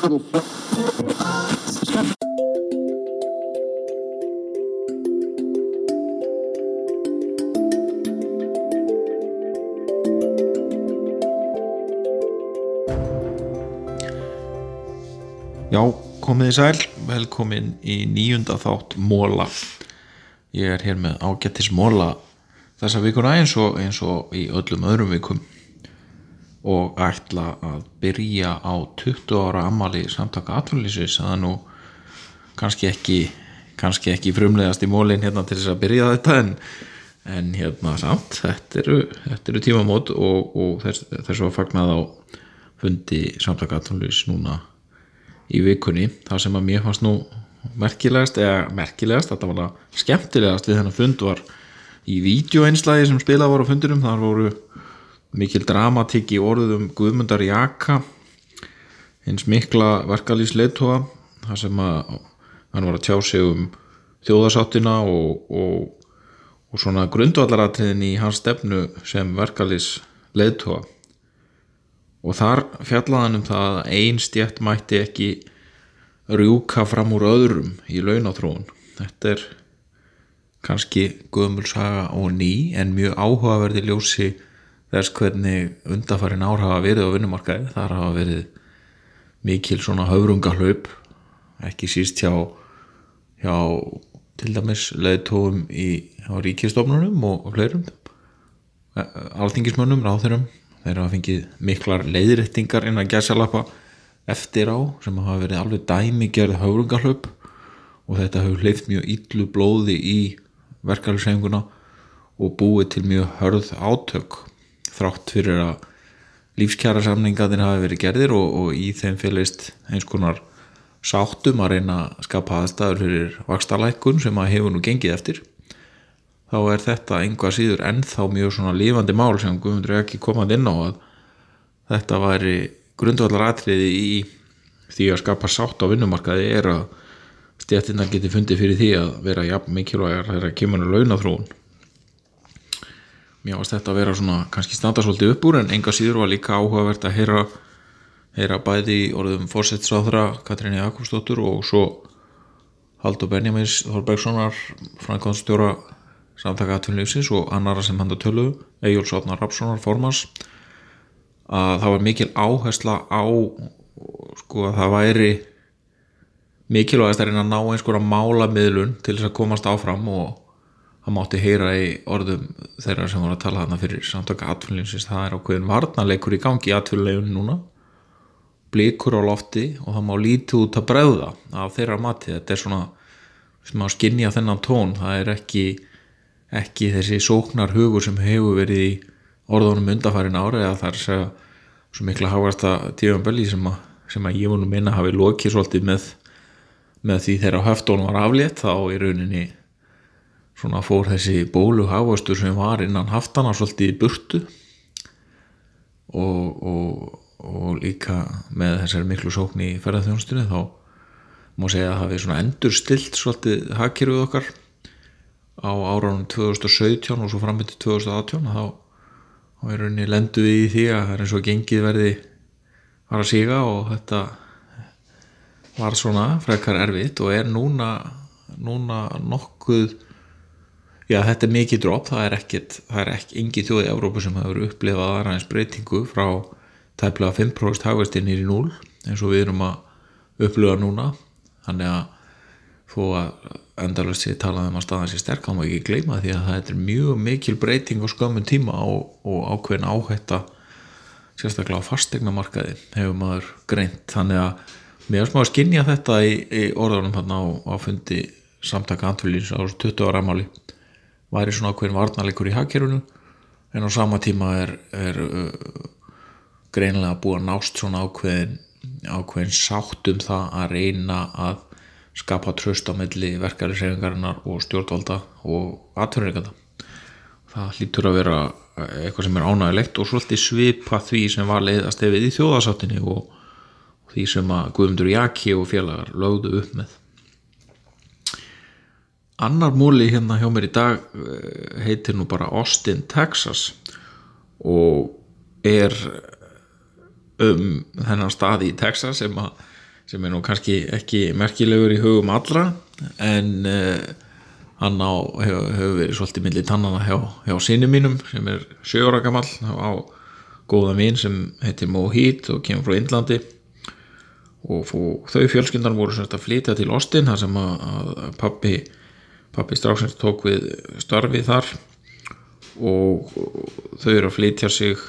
Já, komið í sæl, velkomin í nýjunda þátt Móla Ég er hér með ágættis Móla þessa vikuna eins og, eins og í öllum öðrum vikum og ætla að byrja á 20 ára ammali samtaka atvinnlýsis það er nú kannski ekki kannski ekki frumlegast í mólin hérna til þess að byrja þetta en, en hérna samt þetta eru, þetta eru tímamót og, og þess, þess að fagnað á fundi samtaka atvinnlýsis núna í vikunni. Það sem að mér fannst nú merkilegast eða merkilegast, þetta var það skemmtilegast við þennan fund var í vídeoeinslægi sem spilað var á fundinum. Þar voru mikil dramatík í orðum Guðmundar Jaka hins mikla verkalýsleitóa þar sem að hann var að tjá sig um þjóðasáttina og, og, og svona grundvallaratriðin í hans stefnu sem verkalýsleitóa og þar fjallaðan um það að ein stjætt mætti ekki rjúka fram úr öðrum í launáþróun þetta er kannski gömulsaga og ný en mjög áhugaverði ljósi þess hvernig undafarin ár hafa verið á vinnumarkaði þar hafa verið mikil svona höfrungahlaup ekki síst hjá hjá til dæmis leðtóum í ríkistofnunum og, fleirum alþingismönnum, ráþurum þeir hafa fengið miklar leiðrættingar inn að gæsalappa eftir á sem hafa verið alveg dæmigerð höfrungahlaup og þetta hefur hleyft mjög yllu blóði í verkefælisenguna og búið til mjög hörð átök þrátt fyrir að lífskjara samningaðin hafi verið gerðir og, og í þeim félagist eins konar sáttum að reyna að skapa aðstæður fyrir vakstalækun sem að hefur nú gengið eftir þá er þetta einhvað síður ennþá mjög svona lífandi mál sem Guðmundur ekki komað inn á að þetta væri grundvallar atriði í því að skapa sátt á vinnumarkaði er að stjættinnar geti fundið fyrir því að vera jafn mikilvægar þegar það kemur að launaþróun mér varst þetta að vera svona kannski standa svolítið upp úr en enga síður var líka áhugavert að heyra, heyra bæði orðum fórsettsráðra Katríni Jakobsdóttur og svo Haldur Benjamins Þorbergssonar frankonstjóra samtaka atvinnlýfsins og annara sem hann tölu Egil Sotnar Rapssonar formans að það var mikil áhersla á sko að það væri mikilvægast að reyna að ná einskóra málamiðlun til þess að komast áfram og það mátti heyra í orðum þeirra sem voru að tala þarna fyrir samtaka atvinnlýfsins, það er ákveðin varnarleikur í gangi í atvinnleifun núna. Blikur á lofti og það má lítið út að bregða af þeirra mati, þetta er svona sem að skinja þennan tón, það er ekki ekki þessi sóknar hugur sem hefur verið í orðunum undarfærin ári eða það er að segja svo mikla háasta tífamböli sem, sem að ég vunum minna hafi lokið svolítið með, með því þegar höftónum var aflétt þá í rauninni svona fór þessi bólu hafastur sem var innan haftana svolítið í burtu. Og, og, og líka með þessari miklu sókn í ferðarþjónustunni þá má segja að hefði svona endur stilt svolítið hakkerfið okkar á áránum 2017 og svo frambytti 2018 þá, þá er rauninni lendu við í því að það er eins og gengið verði var að síga og þetta var svona frekar erfitt og er núna núna nokkuð já þetta er mikið dróp það er ekkit, það er ekki engi þjóð í Európa sem hefur upplifað aðræðins breytingu frá tæplega 5% hagvestinir í 0 eins og við erum að upplifa núna. Þannig að þó að endalust sé talað um að staðan sé sterk þá má ekki gleyma því að það er mjög mikil breyting á skömmun tíma og, og ákveðin áhætta sérstaklega á fastegnamarkaði hefur maður greint. Þannig að mér er smá að skinja þetta í, í orðunum hérna á, á fundi samtaka andfélins á 20 ára amáli væri svona ákveðin varnarleikur í hagkerfunu en á sama tíma er, er uh, greinilega búið að nást svona ákveðin ákveðin sátt um það að reyna að skapa tröst á melli verkefælisreifingarinnar og stjórnvalda og atverðinganda það hlýtur að vera eitthvað sem er ánægilegt og svolítið svipa því sem var leiðast efið í þjóðasáttinni og því sem að Guðmundur Jaki og félagar lögðu upp með annar múli hérna hjá mér í dag heitir nú bara Austin, Texas og er um þennan staði í Texas sem að sem er nú kannski ekki merkilegur í hugum allra en uh, hann á, hefur, hefur verið svolítið millir tannana hjá, hjá sinni mínum sem er sjöra gammal á góða mín sem heitir Mohit og kemur frá Indlandi. Og þau fjölskyndan voru semst að flytja til Austin þar sem að, að pappi pappi straxins tók við starfið þar og þau eru að flytja sig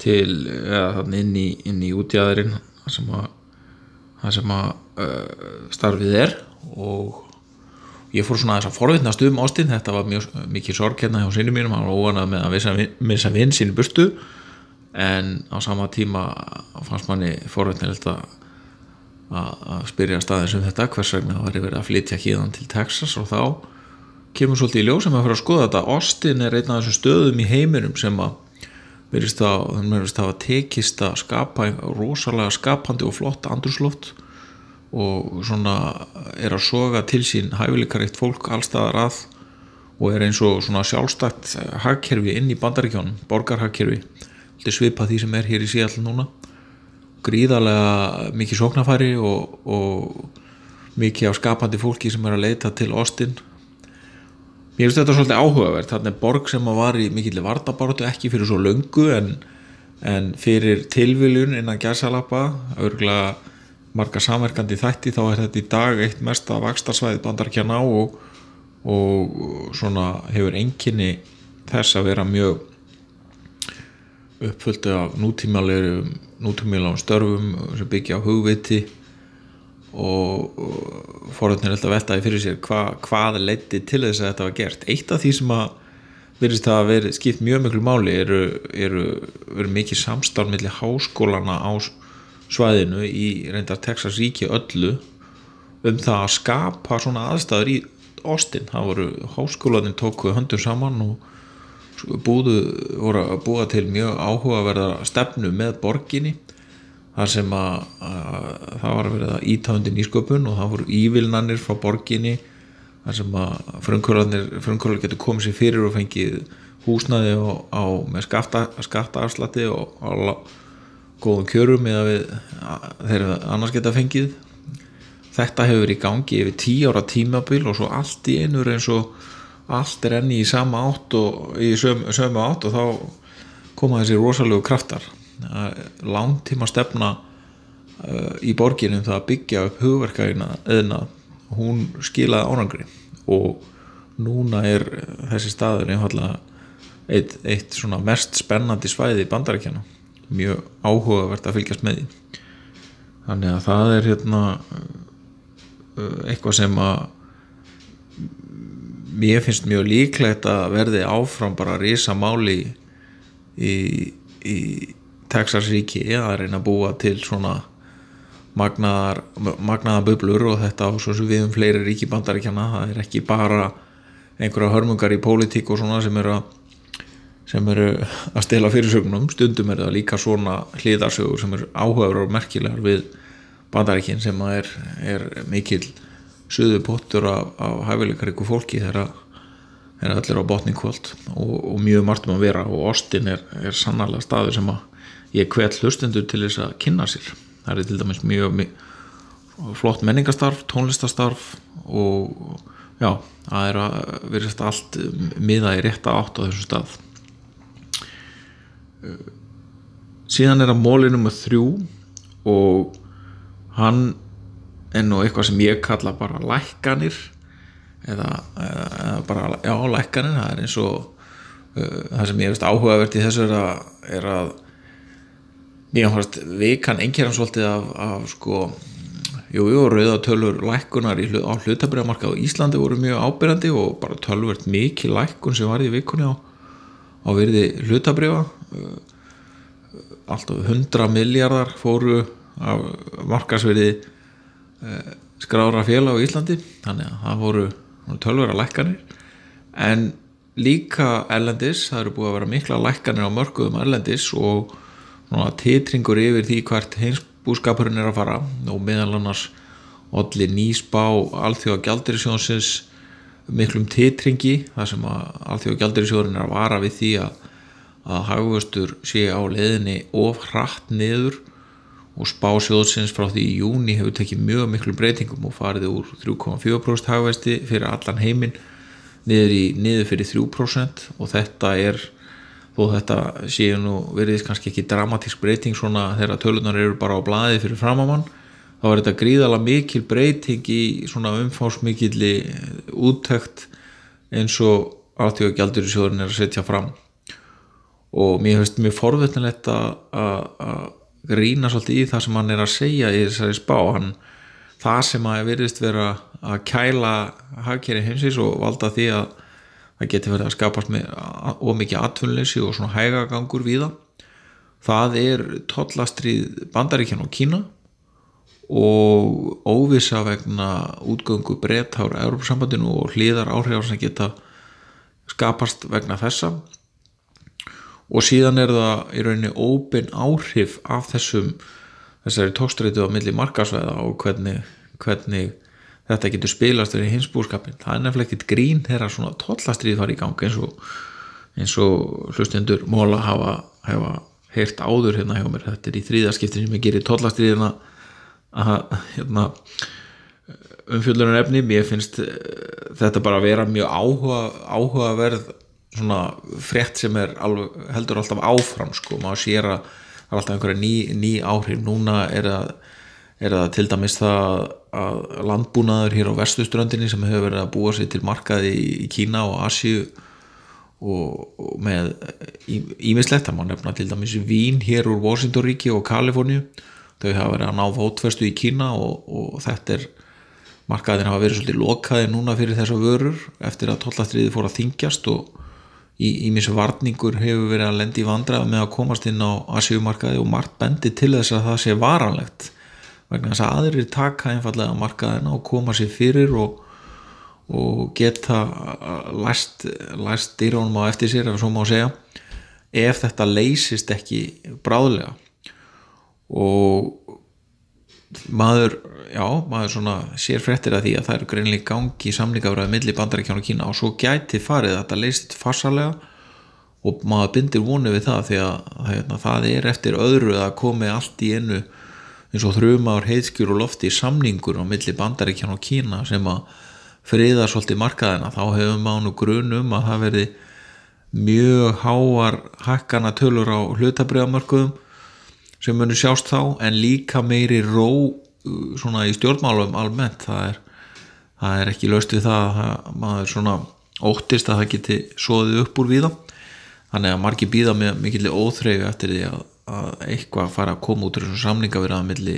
til eða inn í, í útjæðurinn þar sem að, þar sem að uh, starfið er. Og ég fór svona þess að forvittnast um Austin þetta var mjög mikið sorg hérna hjá sínum mínum. Hann var óanað með að missa vinn sín burtu. En á sama tíma fannst manni forvittnilegt að að spyrja staðins um þetta hvers vegna það var verið að flytja híðan til Texas og þá kemur svolítið í ljós sem að fara að skoða þetta. Austin er einn af þessum stöðum í heiminum sem að verist að var tekist að skapa rosalega skapandi og flott andurslótt og svona er að soga til sín hæfileikaríkt fólk allstaðar að og er eins og svona sjálfstætt hagkerfi inn í bandaríkjónum, borgarhagkerfi svipað því sem er hér í síðall núna gríðarlega mikið sóknafæri og, og mikið af skapandi fólki sem er að leita til Austin. Mér finnst þetta svolítið áhugavert. Þarna er borg sem var í mikill vartabáratu ekki fyrir svo löngu en, en fyrir tilviljun innan gæsalappa örgulega marga samverkandi þætti þá er þetta í dag eitt mesta vakstarsvæði bandarkjana og, og svona hefur enginni þess að vera mjög uppföldu af nútímjálegum nútímjálegum störfum sem byggja á hugviti og forðunir er alltaf veltaði fyrir sér hva, hvað leiti til þess að þetta var gert. Eitt af því sem að verðist að vera skipt mjög miklu máli eru, eru, eru mikið samstárn millir háskólana á svæðinu í reyndar Texas ríki öllu um það að skapa svona aðstæður í Austin, það voru háskólanin tókuð höndum saman og búðu, voru að búa til mjög áhugaverða stefnu með borginni þar sem að, að það var að vera ítæðundin í sköpun og það voru ívilnanir frá borginni þar sem að frumkvölar getur komið sér fyrir og fengið húsnaði á, á með skattaafslati og á góðum kjörum eða við þeirra annars geta fengið. Þetta hefur verið í gangi yfir tíu ára tímabil og svo allt í einur eins og allt er enni í sama átt og í sömu, sömu átt og þá koma þessi rosalegu kraftar. Langtíma stefna uh, í borginum það að byggja upp hugverkaðina eðna hún skilaði ánangri og núna er þessi staður einfallega eitt, eitt svona mest spennandi svæði í bandarækjana mjög áhugavert að fylgjast með því. Þannig að það er hérna uh, eitthvað sem að mér finnst mjög líklegt að verði áfram bara að risa máli í, í Texas ríki að reyna að búa til svona magnaðar, magnaðar bublur og þetta á svo sem við um fleiri ríki bandaríkjana það er ekki bara einhverja hörmungar í pólitík og svona sem eru að sem eru að stela fyrirsögnum. Stundum er það líka svona hliðarsögur sem eru áhugaður og merkilegar við bandaríkinn sem er, er mikil söðu pottur af, af hæfileikaríku fólki þegar allir á botningkvöld og, og mjög margt um að vera og Austin er, er sannarlega staður sem að ég kvel hlustendur til þess að kynna sér. Það er til dæmis mjög, mjög flott menningastarf, tónlistastarf og já, það er að verðast allt miða í rétta átt á þessu stað. Síðan er að móli nummer þrjú og hann er nú eitthvað sem ég kalla bara lækkanir eða, eða bara, já, lækkanir það er eins og uh, það sem ég veist áhugavert í þessu er að, er að mér fannst vikan einhverjum svolítið af, af sko jújú, rauðatölur lækkunar í, á hlutabriðamarka á Íslandi voru mjög ábyrgandi og bara tölvert mikið lækkun sem var í vikunni á, á virði hlutabriða alltaf 100 miljardar fóru af markasverði eh, skrára félag á Íslandi. Þannig að það voru tölvera lækkanir. En líka erlendis, það eru búið að vera mikla lækkanir á mörguðum erlendis og titringur yfir því hvert heimsbúskapurinn er að fara. Og meðal annars allir nýsbá alþjóða gjaldirisjónsins miklum titringi þar sem að alþjóða gjaldirisjónin er að vara við því að að hagvöstur sé á leðinni of hratt niður og spásjóðsins frá því í júni hefur tekið mjög miklu breytingum og farið úr 3,4% hagvesti fyrir allan heiminn niður niður fyrir 3% og þetta er þó þetta séu nú veriðis kannski ekki dramatísk breyting svona þegar tölunar eru bara á blaði fyrir framamann þá er þetta gríðala mikil breyting í svona umfásmikilli úttækt eins og alltjóða gjaldur í sjóðurinn er að setja fram. Og mér finnst mjög forvöldinlegt að grína svolítið í það sem hann er að segja í þessari spá. Hann, það sem að veriðist vera að kæla hagkerri heimsins og valda því að það geti verið að skapast með ómikið atvinnleysi og svona hægagangur við það er tollastrið bandaríkjan og Kína og óvisa vegna útgöngu breytt ára Európa-sambandinu og hlýðar áhrifar sem geta skapast vegna þessa og síðan er það í rauninni óbyn áhrif af þessum þessari tókstrætu á milli markasvæða og hvernig, hvernig þetta getur spilast verið í hinsbúrskapin það er nefnilega ekkit grín þegar svona tollastrið fari í gang eins og, eins og hlustendur móla hafa, hafa heyrt áður hérna hjá mér. Þetta er í þrýðaskiptin sem ég gerir tollastriðina að hérna, umfjöldurinn efni mér finnst eh, þetta bara að vera mjög áhuga, áhugaverð svona frett sem er alveg, heldur alltaf áfram sko, maður sér að það er alltaf einhverja ný, ný áhrif, núna er það, er það til dæmis það að landbúnaður hér á vestuströndinni sem hefur verið að búa sér til markaði í Kína og Asíu og, og með ímislegt, það má nefna til dæmis vín hér úr Washington ríki og Kaliforníu. Þau hafa verið að ná fótfestu í Kína og, og þetta er markaðin hafa verið svolítið lokaði núna fyrir þessa vörur eftir að tollastriði fór að þingjast og ímis varningur hefur verið að lendi í vandrað með að komast inn á Asíumarkaði og margt bendi til þess að það sé varanlegt vegna þess að aðrir taka einfallega markaðina og koma sér fyrir og, og geta læst, læst dýrónum á eftir sér ef svo má segja ef þetta leysist ekki bráðlega. Og maður, já, maður svona sér fréttir að því að það eru greinlega gangi í samlingafræði millir bandaríkján og Kína og svo gæti farið að þetta leist farsalega og maður bindir vonu við það því að hérna, það er eftir öðru að komi allt í ennu eins og þrjumár heiðskjur og lofti í samningur á millir bandaríkján og Kína sem að friða svolítið markaðina. Þá hefum maður nú grunum að það verði mjög háar hækkana tölur á hlutabriðamörkuðum sem munir sjást þá en líka meiri ró uh, svona í stjórnmálum almennt. Það er, það er ekki löst við það að maður svona óttist að það geti soðið upp úr við þannig að margir býða með mikilvæg óþreyju eftir því að, að eitthvað fara að koma út úr þessum samlingaveraða milli,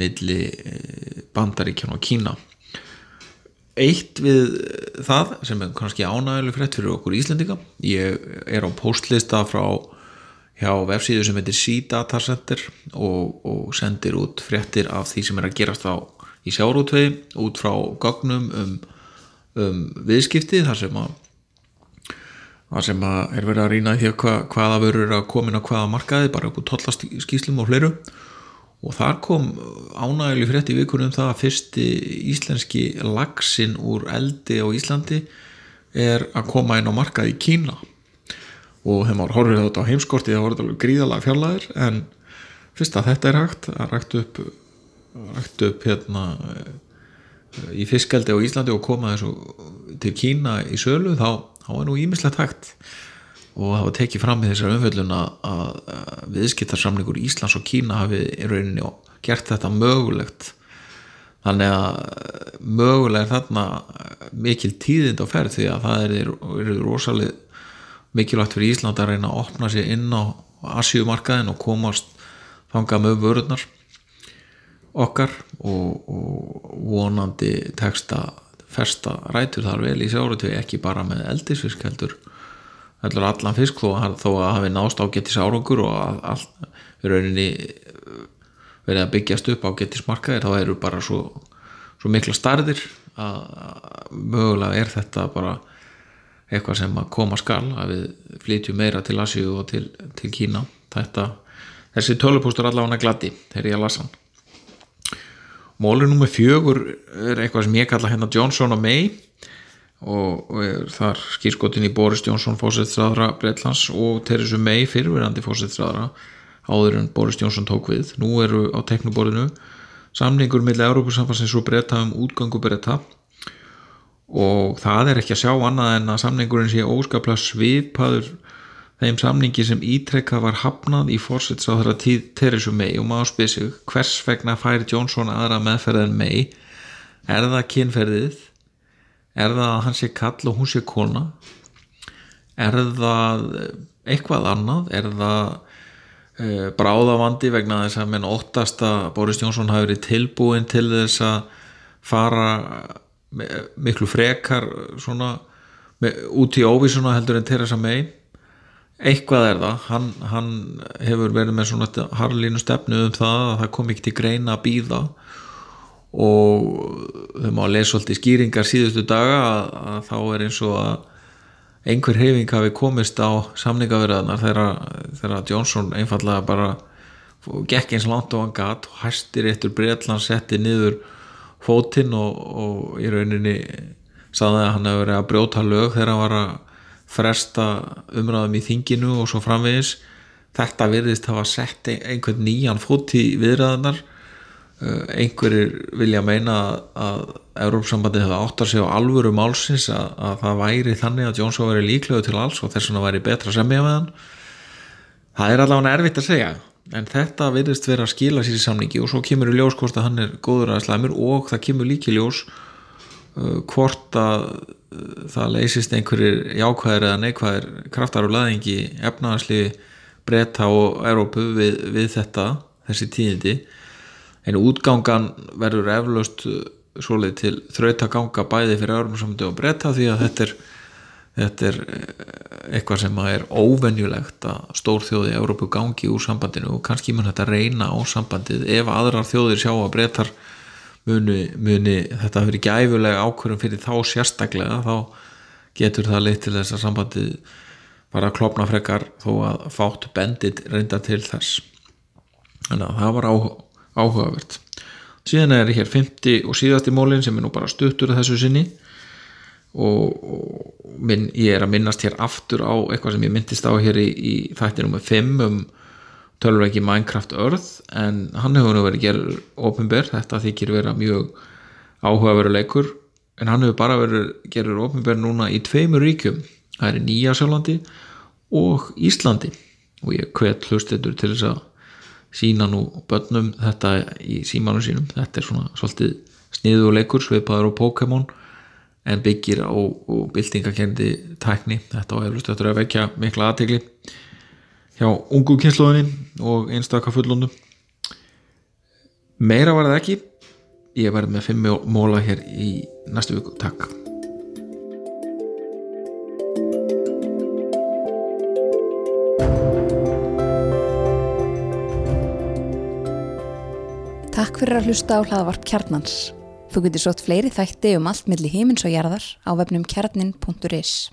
milli eh, bandaríkjan og Kína. Eitt við það sem er kannski ánægileg frétt fyrir okkur Íslendinga ég er á postlista frá hjá vefsíðu sem heitir C-Data Center og, og sendir út fréttir af því sem er að gerast á í sjárútvei út frá gagnum um, um viðskipti þar sem að þar sem að er verið að rýna í því að hva, hvaða verður að komin á hvaða markaði bara upp úr tollaskíslum og fleiru. Og þar kom ánægileg frétt í vikunum það að fyrsti íslenski lagsin úr eldi á Íslandi er að koma inn á markaði í Kína og þegar maður horfir þetta á heimskorti þá voru þetta gríðalega fjallaðir en fyrst að þetta er hægt að rækt upp, rækt upp hérna, í fiskaldi á Íslandi og koma þessu til Kína í sölu þá, þá er nú ímislegt hægt. Og það var tekið fram í þessar umfjöldun að viðskiptarsamlingur Íslands og Kína hafi í rauninni gert þetta mögulegt. Þannig að mögulega er þarna mikil tíðind á ferð því að það er, er rosalega mikilvægt fyrir Ísland að reyna að opna sér inn á Asíumarkaðin og komast fanga með vörðunar okkar og, og vonandi teksta festa rætur þar vel í sjárutu ekki bara með eldisfisk heldur heldur allan fisk þó að það hafi nást á getis árangur og að allt við rauninni verið að byggjast upp á getismarkaðir þá eru bara svo, svo mikla starðir að mögulega er þetta bara eitthvað sem að koma skal að við flytjum meira til Asíu og til, til Kína. Þetta, þessi tölupústur allavega gladi þegar ég að lasa hann. Mólur nummið fjögur er eitthvað sem ég kalla hérna Johnson og May og, og þar skýrskotin í Boris Johnson fósittsræðra Breitlands og Theresa May fyrirverandi fósittsræðra áður en Boris Johnson tók við. Nú eru á teknuborðinu samningur millir Európusamfansins og breyta um útgangu breyta og það er ekki að sjá annað en að samningurinn sé óskaplega svipaður þeim samningi sem ítrekka var hafnað í fórsets á þeirra tíð Theresa May. Og maður spyr sig hvers vegna fær Johnson aðra meðferð en May? Er það kynferðið? Er það að hann sé kall og hún sé kona? Er það eitthvað annað? Er það uh, bráðavandi vegna þess að menn óttast að Boris Johnson hafi verið tilbúin til þess að fara miklu frekar svona út í óvísuna heldur en Theresa May. Eitthvað er það. Hann, hann hefur verið með svona harlínu stefnu um það að það kom ekki til greina að býða og þau má lesa svolítið skýringar síðustu daga að, að þá er eins og að einhver hefing hafi komist á samningaverðanar þegar Johnson einfallega bara gekk eins langt og hann gatt og hæstir eittur Breitland setti niður fótinn og, og í rauninni saði að hann hefur verið að brjóta lög þegar hann var að fresta umræðum í þinginu og svo framvegis. Þetta virðist hafa sett einhvern nýjan fót í viðræðanar einhverjir vilja meina að Európsambandi hefði áttar sig á alvöru málsins að, að það væri þannig að Jónsson væri líklegu til alls og þess vegna væri betra semja með hann. Það er allavega erfitt að segja en þetta virðist vera að skila sér í samningi og svo kemur í ljós hvort að hann er góður að slæmur og það kemur líki ljós uh, hvort að uh, það leysist einhverjir jákvæðir eða neikvæðir kraftar og laðingi efnaðarsli breyta og Európu við, við þetta þessi tíðindi. En útgangan verður eflaust uh, svoleið til þraut að ganga bæði fyrir Európa og breyta því að þetta er þetta er eh, eitthvað sem er óvenjulegt að stór þjóði í Európu gangi úr sambandinu og kannski mun þetta reyna á sambandið. Ef aðrar þjóðir sjá að breytar muni, muni þetta að vera gæfulega ákvörum fyrir þá sérstaklega þá getur það leitt til þess að sambandið bara klopna frekar þó að fátt bendit reynda til þess. Þannig að það var áhugavert. Síðan er hér 50 og síðasti mólin sem er nú bara stuttur þessu sinni og, og minn, ég er að minnast hér aftur á eitthvað sem ég myndist á hér í, í þættinum með 5 um tölvreiki Minecraft Earth en hann hefur nú verið gerður ofinber, þetta þykir vera mjög áhugaveru leikur en hann hefur bara verið gerður ofinber núna í tveimur ríkjum. Það er í Nýjasjálandi og Íslandi. Og ég hvet hlustendur til þess að sína nú börnum þetta í símanum sínum. Þetta er svona svolítið sniðu og leikur sveipaður og Pokémon en byggir á byltingakendi tækni, þetta á eflust eftir að vekja mikla aðtegli hjá ungu kynsluðinni og einstakka fullundu meira var það ekki. Ég verði með fimm móla hér í næstu viku, takk. Takk fyrir að hlusta á hlaðavarp kjarnans Þú getur sótt fleiri þætti um allt millir hímins og jarðar á vefnum kjarnin.is.